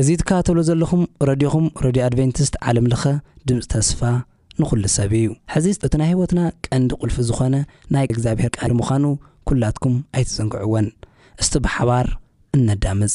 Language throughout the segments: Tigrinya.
እዚ ትከታተልዎ ዘለኹም ረድዮኹም ረድዮ ኣድቨንቲስት ዓለም ለኸ ድምጺ ተስፋ ንኹሉ ሰብ እዩ። ሕዚ እቲ ናይ ህይወትና ቀንዲ ቁልፊ ዝኾነ ናይ እግዚኣብሔር ቃል ምዃኑ ኩላትኩም ኣይትዘንግዕዎን። እስቲ ብሓባር እነዳምጽ።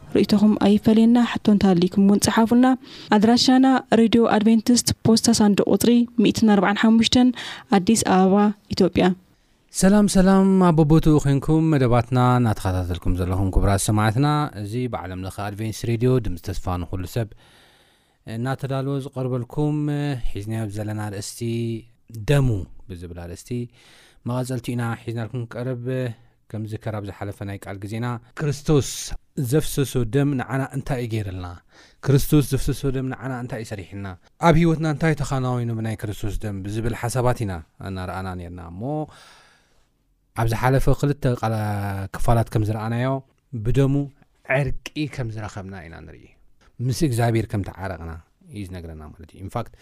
ርእይቶኹም ኣይፈለየና ሕቶ እንተሃልይኩም እውን ፀሓፉልና ኣድራሻና ሬድዮ ኣድቬንትስት ፖስታ ሳንዱቅ ቁፅሪ ሚእትን ኣርብዓን ሓሙሽተን ኣዲስ ኣበባ ኢትዮጵያ። ሰላም ሰላም ኣብ በቦትኡ ኮንኩም መደባትና እናተኸታተልኩም ዘለኹም ክቡራት ሰማዕትና እዚ ብዓለም ለኸ ኣድቬንስ ሬድዮ ድምፂ ተስፋ ንኹሉ ሰብ እናተዳለወ ዝቐርበልኩም ሒዝናዮ ብዘለና ኣርእስቲ ደሙ ብዝብል ኣርእስቲ መቐጸልቲ ኢና ሒዝናልኩም ክንቀርብ ከም ዝከር ኣብ ዝሓለፈ ናይ ቃል ግዜና ክርስቶስ ዘፍሰሶ ደም ንዓና እንታይ እዩ ገይርልና ክርስቶስ ዘፍሰሶ ደም ንዓና እንታይ እዩ ሰሪሕልና ኣብ ህይወትና እንታይ ተኻናዊኑ ብናይ ክርስቶስ ደም ብዝብል ሓሳባት ኢና እናረኣና ነርና እሞ ኣብ ዝሓለፈ ክልተ ክፋላት ከም ዝረኣናዮ ብደሙ ዕርቂ ከም ዝረኸብና ኢና ንርኢ ምስ እግዚኣብሄር ከም ተዓረቕና እዩ ዝነግረና ማለት እዩ ኢንፋክት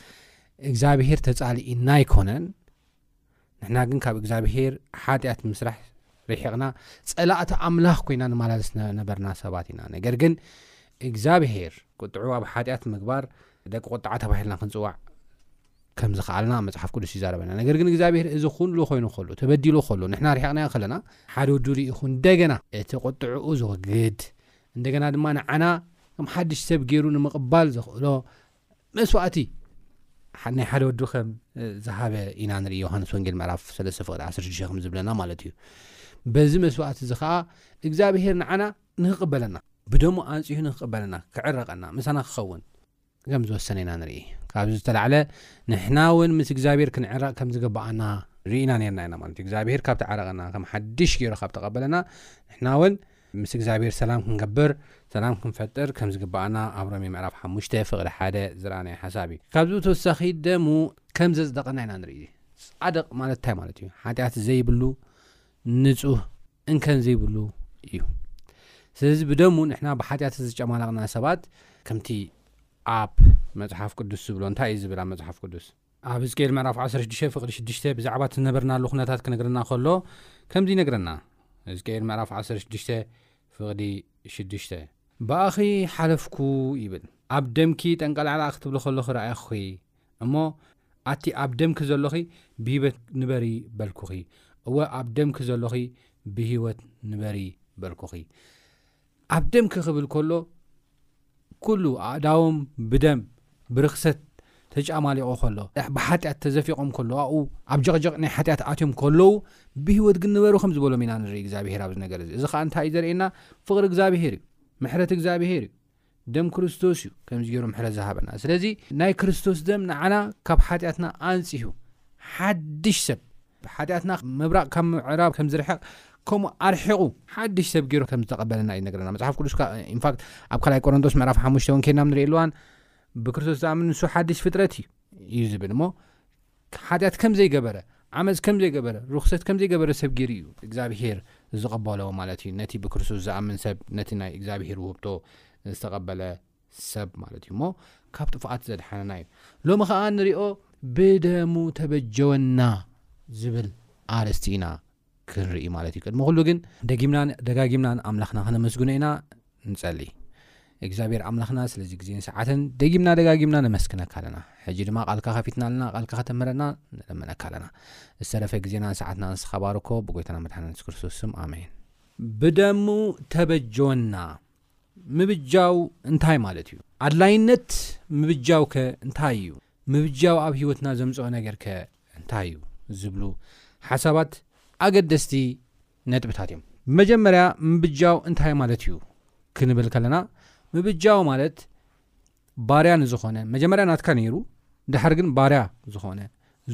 እግዚኣብሄር ተጻልኢና ኣይኮነን ንሕና ግን ካብ እግዚኣብሄር ሓጢኣት ምስራሕ ርሒቕና ጸላእቲ ኣምላኽ ኮይና ንመላለስ ነበርና ሰባት ኢና ነገር ግን እግዚኣብሄር ቁጥዑ ኣብ ሓጢኣት ምግባር ደቂ ቁጥዓ ተባሂልና ክንፅዋዕ ከም ዝኸኣልና መጽሓፍ ቅዱስ ይዛረበና። ነገር ግን እግዚኣብሄር እዚ ኹሉ ኮይኑ ከሎ፣ ተበዲሉ ከሎ፣ ንሕና ርሒቕናዮ ከለና፣ ሓደ ወዱ ልኢኹ እንደገና እቲ ቁጥዕኡ ዘወግድ፣ እንደገና ድማ ንዓና ከም ሓድሽ ሰብ ገይሩ ንምቕባል ዘኽእሎ መስዋእቲ ሐ- ናይ ሓደ ወዱ ከም እ፣ ዝሃበ ኢና ንርኢ ዮሃንስ ወንጌል ምዕራፍ 3 ፍቕዲ 16 ከም ዝብለና ማለት እዩ። በዚ መስዋእቲ እዚ ኸኣ እግዚኣብሄር ንዓና ንክቕበለና ብደሙ ኣንጺሁ ንክቕበለና ክዕረቐና ምሳና ክኸውን ከም ዝወሰነ ኢና ንርኢ። ካብዚ ዝተላዕለ ንሕና ውን ምስ እግዚኣብሄር ክንዕረቕ ከም ዝግብኣና ርኢና ኔርና ኢና ማለት እዩ። እግዚኣብሄር ካብ ተዓረቐና፣ ከም ሓድሽ ጌሩ ካብ ተቐበለና፣ ንሕና ውን ምስ እግዚኣብሄር ሰላም ክንገብር፣ ሰላም ክንፈጥር ከም ዝግብኣና ኣብ ሮሜ ምዕራፍ ሓሙሽተ ፍቕዲ ሓደ ዝረኣናዮ ሓሳብ እዩ። ካብዚ ብተወሳኺ ደሙ ከም ዘጽደቐና ኢና ንርኢ። ጻድቕ ማለት እንታይ ማለት እዩ? ሓጢኣት ዘይብሉ፣ ንጹህ። እንከን ዘይብሉ እዩ ስለዚ ብደሙ ንሕና ብሓጢኣት ዝጨማላቕና ሰባት ከምቲ ኣብ መጽሓፍ ቅዱስ ዝብሎ እንታይ እዩ ዝብል ኣብ መጽሓፍ ቅዱስ ኣብ ህዝቅኤል ምዕራፍ 16 ፍቕዲ 6 ብዛዕባ ትነበርናሉ ኩነታት ክነግረና ከሎ ከምዚ ይነግረና ህዝቅኤል ምዕራፍ 16 ፍቕዲ 6 ብኣኺ ሓለፍኩ ይብል ኣብ ደምኪ ጠንቀላዕላዕ ክትብሊ ከለኺ ረኣኹኺ እሞ ኣቲ ኣብ ደምኪ ዘሎኺ ብሂበት ንበሪ በልኩኺ እወ ኣብ ደምኪ ዘሎኺ ብሂወት ንበሪ በልኩኺ ኣብ ደምኪ ክብል ከሎ ኩሉ ኣእዳዎም ብደም ብርኽሰት ተጫማሊቆ ከሎ ብሓጢኣት ተዘፊቆም ከሎ ኣኡ ኣብ ጀቕጀቕ ናይ ሓጢኣት ኣትዮም ከለዉ ብሂወት ግን ንበሩ ከም ዝበሎም ኢና ንርኢ እግዚኣብሄር ኣብዚ ነገር እዚ እዚ ከዓ እንታይ እዩ ዘርእየና ፍቕሪ እግዚኣብሄር እዩ ምሕረት እግዚኣብሄር እዩ ደም ክርስቶስ እዩ ከምዚ ገይሩ ምሕረት ዝሃበና ስለዚ ናይ ክርስቶስ ደም ንዓና ካብ ሓጢኣትና ኣንጺሁ ሓድሽ ሰብ ሓጢኣትና ምብራቕ ካብ ምዕራብ ከም ዝርሕቕ ከምኡ ኣርሒቑ ሓድሽ ሰብ ገይሩ ከም ዝተቐበለና እዩ ነገረና መፅሓፍ ቅዱስ ኢንፋክት ኣብ ካልይ ቆሮንቶስ ምዕራፍ ሓሙሽተ እውን ከይናም ንሪእየሉዋን ብክርስቶስ ዝኣምን ንሱ ሓድሽ ፍጥረት እዩ እዩ ዝብል እሞ ሓጢኣት ከም ዘይገበረ፣ ዓመጽ ከም ዘይገበረ፣ ርኹሰት ከም ዘይገበረ ሰብ ገይሩ እዩ እግዚኣብሄር ዝቕበሎ ማለት እዩ። ነቲ ብክርስቶስ ዝኣምን ሰብ ነቲ ናይ እግዚኣብሄር ውህብቶ ዝተቐበለ ሰብ ማለት እዩ እሞ ካብ ጥፍኣት ዘድሓነና እዩ። ሎሚ ኸኣ እንሪኦ ብደሙ ተበጀወና ዝብል ኣርእስቲ ኢና ክንርኢ ማለት እዩ ቅድሚ ኩሉ ግን ደጊምናን ደጋጊምናን ኣምላኽና ክነመስግኖ ኢና ንጸሊ እግዚኣብሔር ኣምላኽና ስለዚ ግዜን ሰዓትን ደጊምና ደጋጊምና ነመስክነካ ኣለና ሕጂ ድማ ቃልካ ከፊትና ኣለና ቃልካ ከተምህረና ንለመነካ ኣለና ዝተረፈ ግዜናን ሰዓትና ንስኻ ባርኮ ብጎይታና መድሓና ንስ ክርስቶስ ስም ኣሜን ብደሙ ተበጀወና ምብጃው እንታይ ማለት እዩ ኣድላይነት ምብጃው ከ እንታይ እዩ ምብጃው ኣብ ህይወትና ዘምጽኦ ነገርከ እንታይ እዩ? ዝብሉ ሓሳባት ኣገደስቲ ነጥብታት እዮም። ብመጀመርያ ምብጃው እንታይ ማለት እዩ ክንብል ከለና ምብጃው ማለት ባርያ ንዝኾነ መጀመርያ ናትካ ነይሩ ድሓር ግን ባርያ ዝኾነ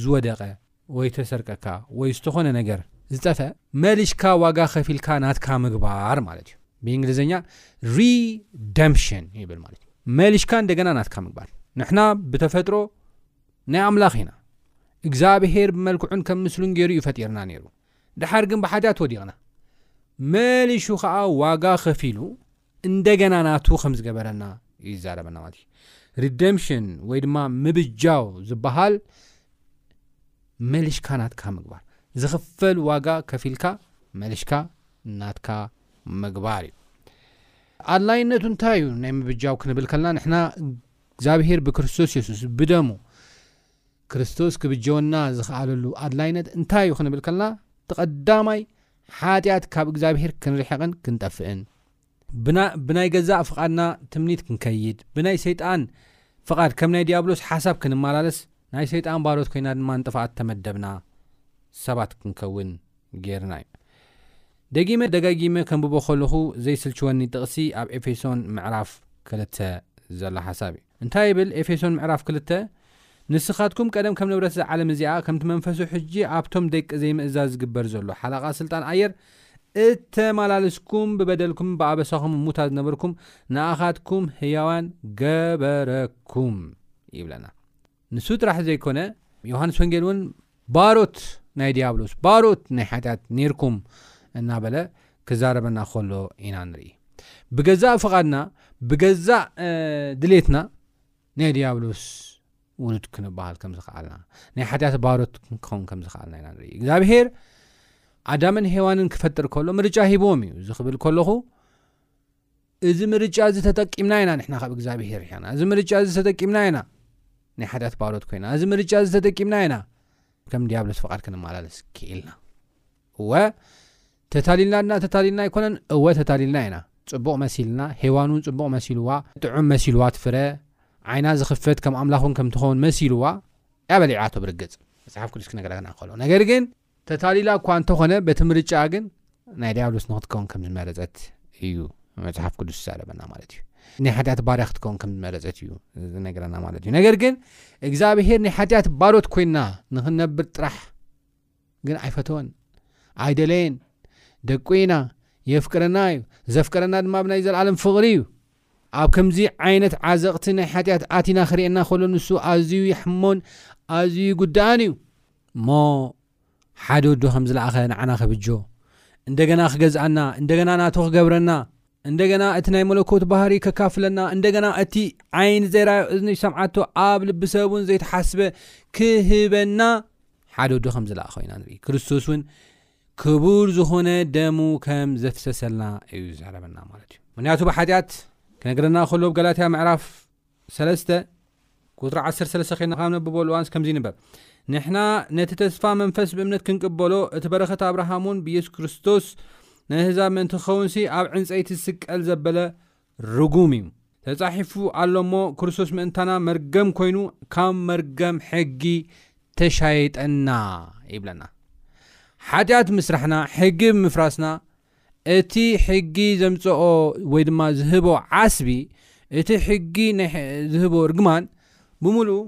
ዝወደቐ ወይ ተሰርቀካ ወይ ዝተኾነ ነገር ዝጠፈ መሊሽካ ዋጋ ከፊልካ ናትካ ምግባር ማለት እዩ ብእንግሊዝኛ ሪደምፕሽን ይብል ማለት እዩ መሊሽካ እንደገና ናትካ ምግባር ንሕና ብተፈጥሮ ናይ ኣምላኽ ኢና እግዚኣብሄር ብመልክዑን ከም ምስሉን ገይሩ እዩ ፈጢርና ነይሩ ድሓር ግን ብሓጢኣት ወዲቕና መሊሹ ከዓ ዋጋ ከፊሉ እንደገና ናቱ ከም ዝገበረና እዩ ዝዛረበና ማለት እዩ። Redemption ወይ ድማ ምብጃው ዝበሃል መልሽካ ናትካ ምግባር ዝኽፈል ዋጋ ከፊልካ መልሽካ ናትካ ምግባር እዩ። ኣድላይነቱ እንታይ እዩ ናይ ምብጃው ክንብል ከለና ንሕና እግዚኣብሄር ብክርስቶስ የሱስ ብደሙ ክርስቶስ ክብጀወና ዝኸኣለሉ ኣድላይነት እንታይ እዩ ክንብል ከለና እቲ ቀዳማይ ሓጢኣት ካብ እግዚኣብሄር ክንርሕቕን ክንጠፍእን፣ ብናይ ገዛእ ፍቓድና ትምኒት ክንከይድ፣ ብናይ ሰይጣን ፍቓድ ከም ናይ ድያብሎስ ሓሳብ ክንመላለስ፣ ናይ ሰይጣን ባሮት ኮይና ድማ ንጥፍኣት እተመደብና ሰባት ክንከውን ገይርና እዩ። ደጊመ ደጋጊመ ከንብቦ ከለኹ ዘይስልችወኒ ጥቕሲ ኣብ ኤፌሶን ምዕራፍ ክልተ ዘሎ ሓሳብ እዩ። እንታይ ይብል ኤፌሶን ምዕራፍ ክልተ፣ ንስኻትኩም ቀደም ከም ነበረት እዛ ዓለም እዚኣ፣ ከምቲ መንፈሱ ሕጂ ኣብቶም ደቂ ዘይምእዛዝ ዝግበር ዘሎ ሓለቓ ስልጣን ኣየር እተማላልስኩም ብበደልኩምን ብኣበሳኹምን ሙታት ዝነበርኩም ንኣኻትኩም ህያዋን ገበረኩም ይብለና። ንሱ ጥራሕ ዘይኮነ ዮሃንስ ወንጌል እውን ባሮት ናይ ድያብሎስ ባሮት ናይ ሓጢኣት ኔርኩም እናበለ ክዛረበና ከሎ ኢና ንርኢ ብገዛእ ፍቓድና ብገዛእ ድሌትና ናይ ድያብሎስ ውሉድ ክንበሃል ከም ዝኸኣልና ናይ ሓጢኣት ባሮት ክንከውን ከም ዝኸኣልና ኢና ንርኢ እግዚኣብሄር ኣዳምን ሄዋንን ክፈጥር ከሎ ምርጫ ሂብዎም እዩ እዚ ክብል ከለኹ እዚ ምርጫ እዚ ተጠቂምና ኢና ንሕና ካብ እግዚኣብሄር ርሒቕና እዚ ምርጫ እዚ ተጠቂምና ኢና ናይ ሓጢኣት ባሮት ኮይና እዚ ምርጫ እዚ ተጠቂምና ኢና ከም ዲያብሎስ ፍቓድ ክንመላለስ ክኢልና እወ ተታሊልና ድና ተታሊልና ኣይኮነን እወ ተታሊልና ኢና ፅቡቕ መሲልና ሄዋን እውን ፅቡቕ መሲልዋ ጥዑም መሲልዋ ትፍረ ዓይና ዝኽፈት ከም ኣምላኹን ከም ትኸውን መሲልዋ እያ በሊዓቶ ብርግፅ መፅሓፍ ቅዱስ ክነገራ ግና ከሎ ነገር ግን ተታሊላ እኳ እንተ ዀነ፣ በቲ ምርጫኣ ግን ናይ ድያብሎስ ንኽትከውን ከም ዝመረጸት እዩ መጽሓፍ ቅዱስ ዝዛረበና ማለት እዩ። ናይ ሓጢኣት ባርያ ክትከውን ከም ዝመረጸት እዩ ዝነግረና ማለት እዩ። ነገር ግን እግዚኣብሄር ናይ ሓጢኣት ባሮት ኰይና ንኽንነብር ጥራሕ ግን ኣይፈተወን፣ ኣይደለየን። ደቁ ኢና፣ የፍቅረና እዩ፣ ዘፍቀረና ድማ ብናይ ዘለኣለም ፍቕሪ እዩ። ኣብ ከምዚ ዓይነት ዓዘቕቲ ናይ ሓጢኣት ኣቲና ክርእየና ከሎ ንሱ ኣዝዩ ይሕሞን ኣዝዩ ይጉዳእን እዩ እሞ ሓደ ወዱ ከም ዝለኣኸ ንዓና ከብጆ እንደገና ክገዝኣና እንደገና ናቱ ክገብረና እንደገና እቲ ናይ መለኮት ባህሪ ከካፍለና እንደገና እቲ ዓይን ዘይራዮ እዝኒ ሰምዓቶ ኣብ ልቢ ሰብን ዘይተሓስበ ክህበና ሓደ ወዱ ከም ዝለኣ ኮይና ንርኢ ክርስቶስ እውን ክቡር ዝኾነ ደሙ ከም ዘፍሰሰልና እዩ ዝዛረበና ማለት እዩ ምክንያቱ ብሓጢኣት ክነግረና ከሎ ብገላትያ ምዕራፍ ሰለስተ ቁፅሪ ዓሰርተ ሰለስተ ከይና ካብ ነብበሉ እዋንስ ከምዚ ይንበብ ንሕና ነቲ ተስፋ መንፈስ ብእምነት ክንቅበሎ እቲ በረኸት ኣብርሃም እውን ብኢየሱስ ክርስቶስ ንህዛብ ምእንቲ ክኸውንሲ ኣብ ዕንፀይቲ ዝስቀል ዘበለ ርጉም እዩ ተጻሒፉ ኣሎ እሞ ክርስቶስ ምእንታና መርገም ኮይኑ ካብ መርገም ሕጊ ተሻይጠና ይብለና ሓጢኣት ምስራሕና ሕጊ ብምፍራስና እቲ ሕጊ ዘምጽኦ ወይ ድማ ዝህቦ ዓስቢ እቲ ሕጊ ዝህቦ ርግማን ብምሉኡ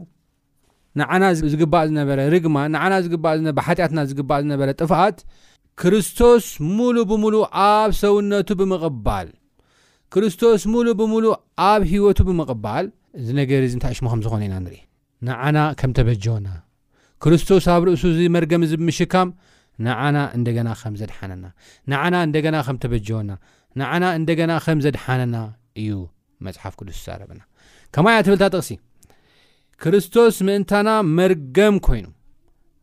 ንዓና ዝግባእ ዝነበረ ርግማን ንዓና ዝግባእ ዝነበረ ብሓጢኣትና ዝግባእ ዝነበረ ጥፍኣት ክርስቶስ ሙሉ ብምሉ ኣብ ሰውነቱ ብምቕባል ክርስቶስ ሙሉ ብምሉ ኣብ ህይወቱ ብምቕባል እዚ ነገር እዚ እንታይ ሽሙ ከም ዝኾነ ኢና ንርኢ ንዓና ከም ተበጀወና ክርስቶስ ኣብ ርእሱ እዚ መርገም እዚ ብምሽካም ንዓና እንደገና ከም ዘድሓነና ንዓና እንደገና ከም ተበጀወና ንዓና እንደገና ከም ዘድሓነና እዩ መጽሓፍ ቅዱስ ይዛረበና ከማይ እያ ትብልታ ጥቕሲ ክርስቶስ ምእንታና መርገም ኮይኑ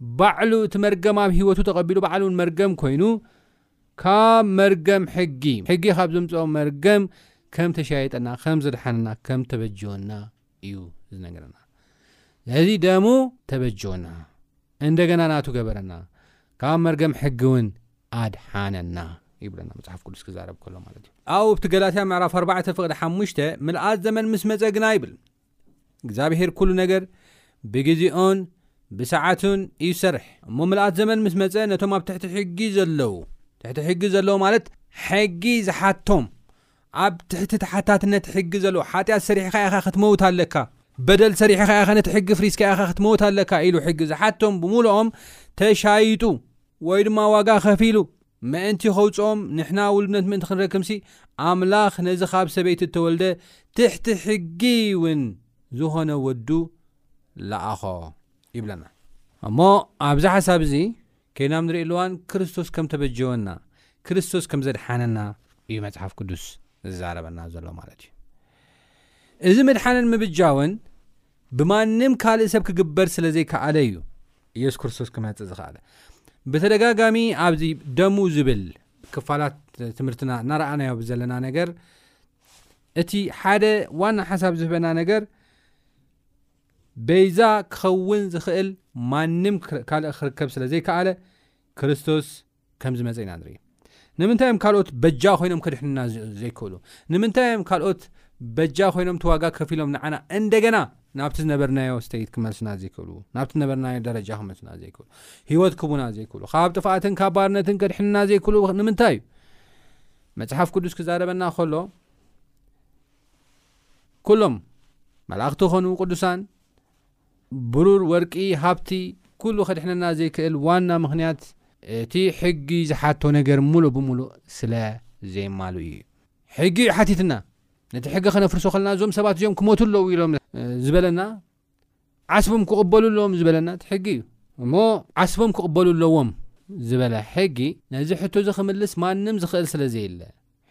ባዕሉ እቲ መርገም ኣብ ህይወቱ ተቐቢሉ ባዕሉ እውን መርገም ኮይኑ ካብ መርገም ሕጊ ሕጊ ካብ ዘምፅኦ መርገም ከም ተሻየጠና ከም ዝድሓንና ከም ተበጀወና እዩ ዝነገረና ነዚ ደሙ ተበጀወና እንደገና ናቱ ገበረና፣ ካብ መርገም ሕጊውን ኣድሓነና ይብለና መጽሓፍ ቅዱስ ክዛረብ ከሎ ማለት እዩ። ኣብኡ ኣብቲ ገላትያ ምዕራፍ ኣርባዕተ ፍቕዲ ሓሙሽተ ምልኣት ዘመን ምስ መጸ ግና ይብል እግዚኣብሄር ኩሉ ነገር ብግዜኡን ብሰዓቱን እዩ ዝሰርሕ እሞ ምልኣት ዘመን ምስ መጸ ነቶም ኣብ ትሕቲ ሕጊ ዘለዉ ትሕቲ ሕጊ ዘለዉ ማለት ሕጊ ዝሓቶም ኣብ ትሕቲ ተሓታትነት ሕጊ ዘሎ ሓጢኣት ሰሪሕኻ ኢኻ ክትመውት ኣለካ፣ በደል ሰሪሕኻ ኢኻ ነቲ ሕጊ ኣፍሪስካ ኢኻ ክትመውት ኣለካ ኢሉ ሕጊ ዝሓቶም ብምሉኦም ተሻይጡ ወይ ድማ ዋጋ ከፊሉ ምእንቲ ከውጽኦም ንሕና ውሉድነት ምእንቲ ክንረክምሲ ኣምላኽ ነዚ ካብ ሰበይቲ እተወልደ ትሕቲ ሕጊ ውን ዝኾነ ወዱ ለኣኾ ይብለና። እሞ ኣብዚ ሓሳብ እዚ ኴይና ኣብ ንርእየሉ እዋን ክርስቶስ ከም እተበጀወና፣ ክርስቶስ ከም ዘድሓነና እዩ መጽሓፍ ቅዱስ ዝዛረበና ዘሎ ማለት እዩ። እዚ ምድሓንን ምብጃውን ብማንም ካልእ ሰብ ክግበር ስለ ዘይከኣለ እዩ ኢየሱስ ክርስቶስ ክመጽእ ዝኸኣለ። ብተደጋጋሚ ኣብዚ ደሙ ዝብል ክፋላት ትምህርትና እናረኣናዮ ዘለና ነገር እቲ ሓደ ዋና ሓሳብ ዝህበና ነገር ቤዛ ክኸውን ዝኽእል ማንም ካልእ ክርከብ ስለ ዘይከኣለ፣ ክርስቶስ ከም ዝመጸ ኢና ንርኢ። ንምንታይ እዮም ካልኦት በጃ ኮይኖም ከድሕኑና ዘይክእሉ? ንምንታይ እዮም ካልኦት በጃ ኮይኖም እቲ ዋጋ ከፊሎም ንዓና እንደገና ናብቲ ዝነበርናዮ ስተይት ክመልሱና ዘይክእሉ? ናብቲ ዝነበርናዮ ደረጃ ክመልሱና ዘይክእሉ? ህይወት ክቡና ዘይክእሉ? ካብ ጥፍኣትን ካብ ባርነትን ከድሕኑና ዘይክእሉ ንምንታይ እዩ? መጽሓፍ ቅዱስ ክዛረበና ከሎ ኩሎም መላእኽቲ ኾኑ ቅዱሳን ብሩር ወርቂ ሃብቲ ኩሉ ከድሕነና ዘይክእል ዋና ምኽንያት እቲ ሕጊ ዝሓቶ ነገር ሙሉእ ብሙሉእ ስለ ዘይማልኡ እዩ ሕጊ እዩ ሓቲትና ነቲ ሕጊ ከነፍርሶ ከለና እዞም ሰባት እዚኦም ክሞቱ ኣለዉ ኢሎም ዝበለና ዓስቦም ክቕበሉ ኣለዎም ዝበለና እቲ ሕጊ እዩ እሞ። ዓስቦም ክቕበሉ ኣለዎም ዝበለ ሕጊ ነዚ ሕቶ እዚ ክምልስ ማንም ዝኽእል ስለ ዘየለ፣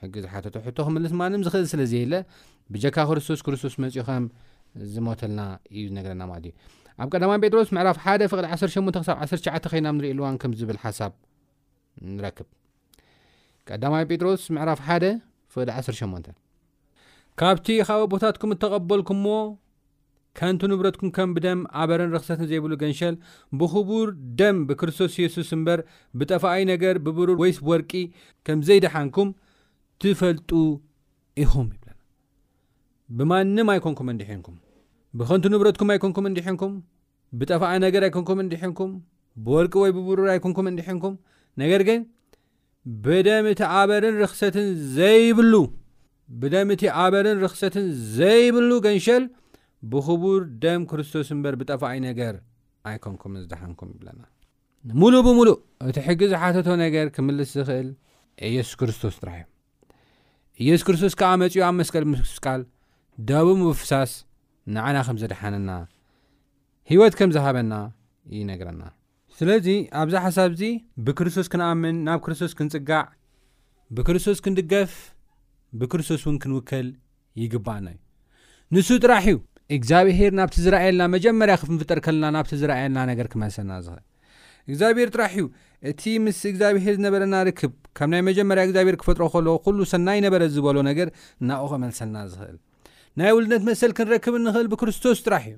ሕጊ ዝሓተቶ ሕቶ ክምልስ ማንም ዝኽእል ስለ ዘየለ ብጀካ ክርስቶስ ክርስቶስ መጺኡ ከም ዝሞተልና እዩ ዝነግረና ማለት እዩ። ኣብ ቀዳማይ ጴጥሮስ ምዕራፍ ሓደ ፍቕዲ ዓሰርተ ሸሞንተ ክሳብ ዓሰርተ ትሽዓተ ከይና ኣብ ንርእየሉ እዋን ከምዚ ዝብል ሓሳብ ንረክብ ቀዳማይ ጴጥሮስ ምዕራፍ ሓደ ፍቕዲ 18 ካብቲ ካብ ኣቦታትኩም እተቐበልኩሞ ከንቱ ንብረትኩም ከም ብደም ኣበረን ርኽሰትን ዘይብሉ ገንሸል ብኽቡር ደም ብክርስቶስ ኢየሱስ እምበር ብጠፋኣይ ነገር ብብሩር ወይስ ብወርቂ ከም ዘይደሓንኩም ትፈልጡ ኢኹም ይብለና ብማንም ኣይኮንኩም እንዲሒንኩም ብኸንቱ ንብረትኩም ኣይኮንኩም እንዲሒንኩም ብጠፋኢ ነገር ኣይኮንኩምን ዲሒንኩም፣ ብወርቂ ወይ ብብሩር ኣይኮንኩምን ዲሒንኩም፣ ነገር ግን ብደም እቲ ኣበርን ርኽሰትን ዘይብሉ፣ ብደም እቲ ኣበርን ርኽሰትን ዘይብሉ ገንሸል፣ ብኽቡር ደም ክርስቶስ እምበር ብጠፋኢ ነገር ኣይኮንኩምን ዝደሓንኩም ይብለና። ሙሉእ ብሙሉእ እቲ ሕጊ ዝሓተቶ ነገር ክምልስ ዝኽእል ኢየሱስ ክርስቶስ ጥራሕ እዩ። ኢየሱስ ክርስቶስ ከኣ መጺኡ ኣብ መስቀል ምስቃል፣ ደሙ ምፍሳስ፣ ንዓና ከም ዘድሓነና፣ ህይወት ከም ዝሃበና ይነግረና። ስለዚ ኣብዚ ሓሳብ እዚ ብክርስቶስ ክንኣምን፣ ናብ ክርስቶስ ክንጽጋዕ፣ ብክርስቶስ ክንድገፍ፣ ብክርስቶስ እውን ክንውከል ይግብኣና እዩ። ንሱ ጥራሕ እዩ እግዚኣብሄር ናብቲ ዝረኣየልና መጀመርያ ክንፍጠር ከለና ናብቲ ዝረኣየልና ነገር ክመልሰና ዝኽእል። እግዚኣብሄር ጥራሕ እዩ እቲ ምስ እግዚኣብሄር ዝነበረና ርክብ ካብ ናይ መጀመርያ እግዚኣብሄር ክፈጥሮ ከሎ ኩሉ ሰናይ ነበረ ዝበሎ ነገር ናብኡ ከመልሰና ዝኽእል። ናይ ውልድነት መሰል ክንረክብ እንኽእል ብክርስቶስ ጥራሕ እዩ።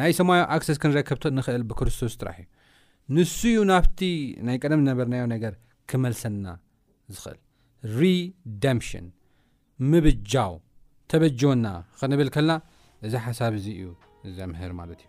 ናይ ሰማዩ ኣክሰስ ክንረከብቶ እንኽእል ብክርስቶስ ጥራሕ እዩ። ንሱ እዩ ናብቲ ናይ ቀደም ዝነበርናዮ ነገር ክመልሰና ዝኽእል። Redemption፣ ምብጃው፣ ተበጀወና ክንብል ከልና እዚ ሓሳብ እዚ እዩ ዘምህር ማለት እዩ።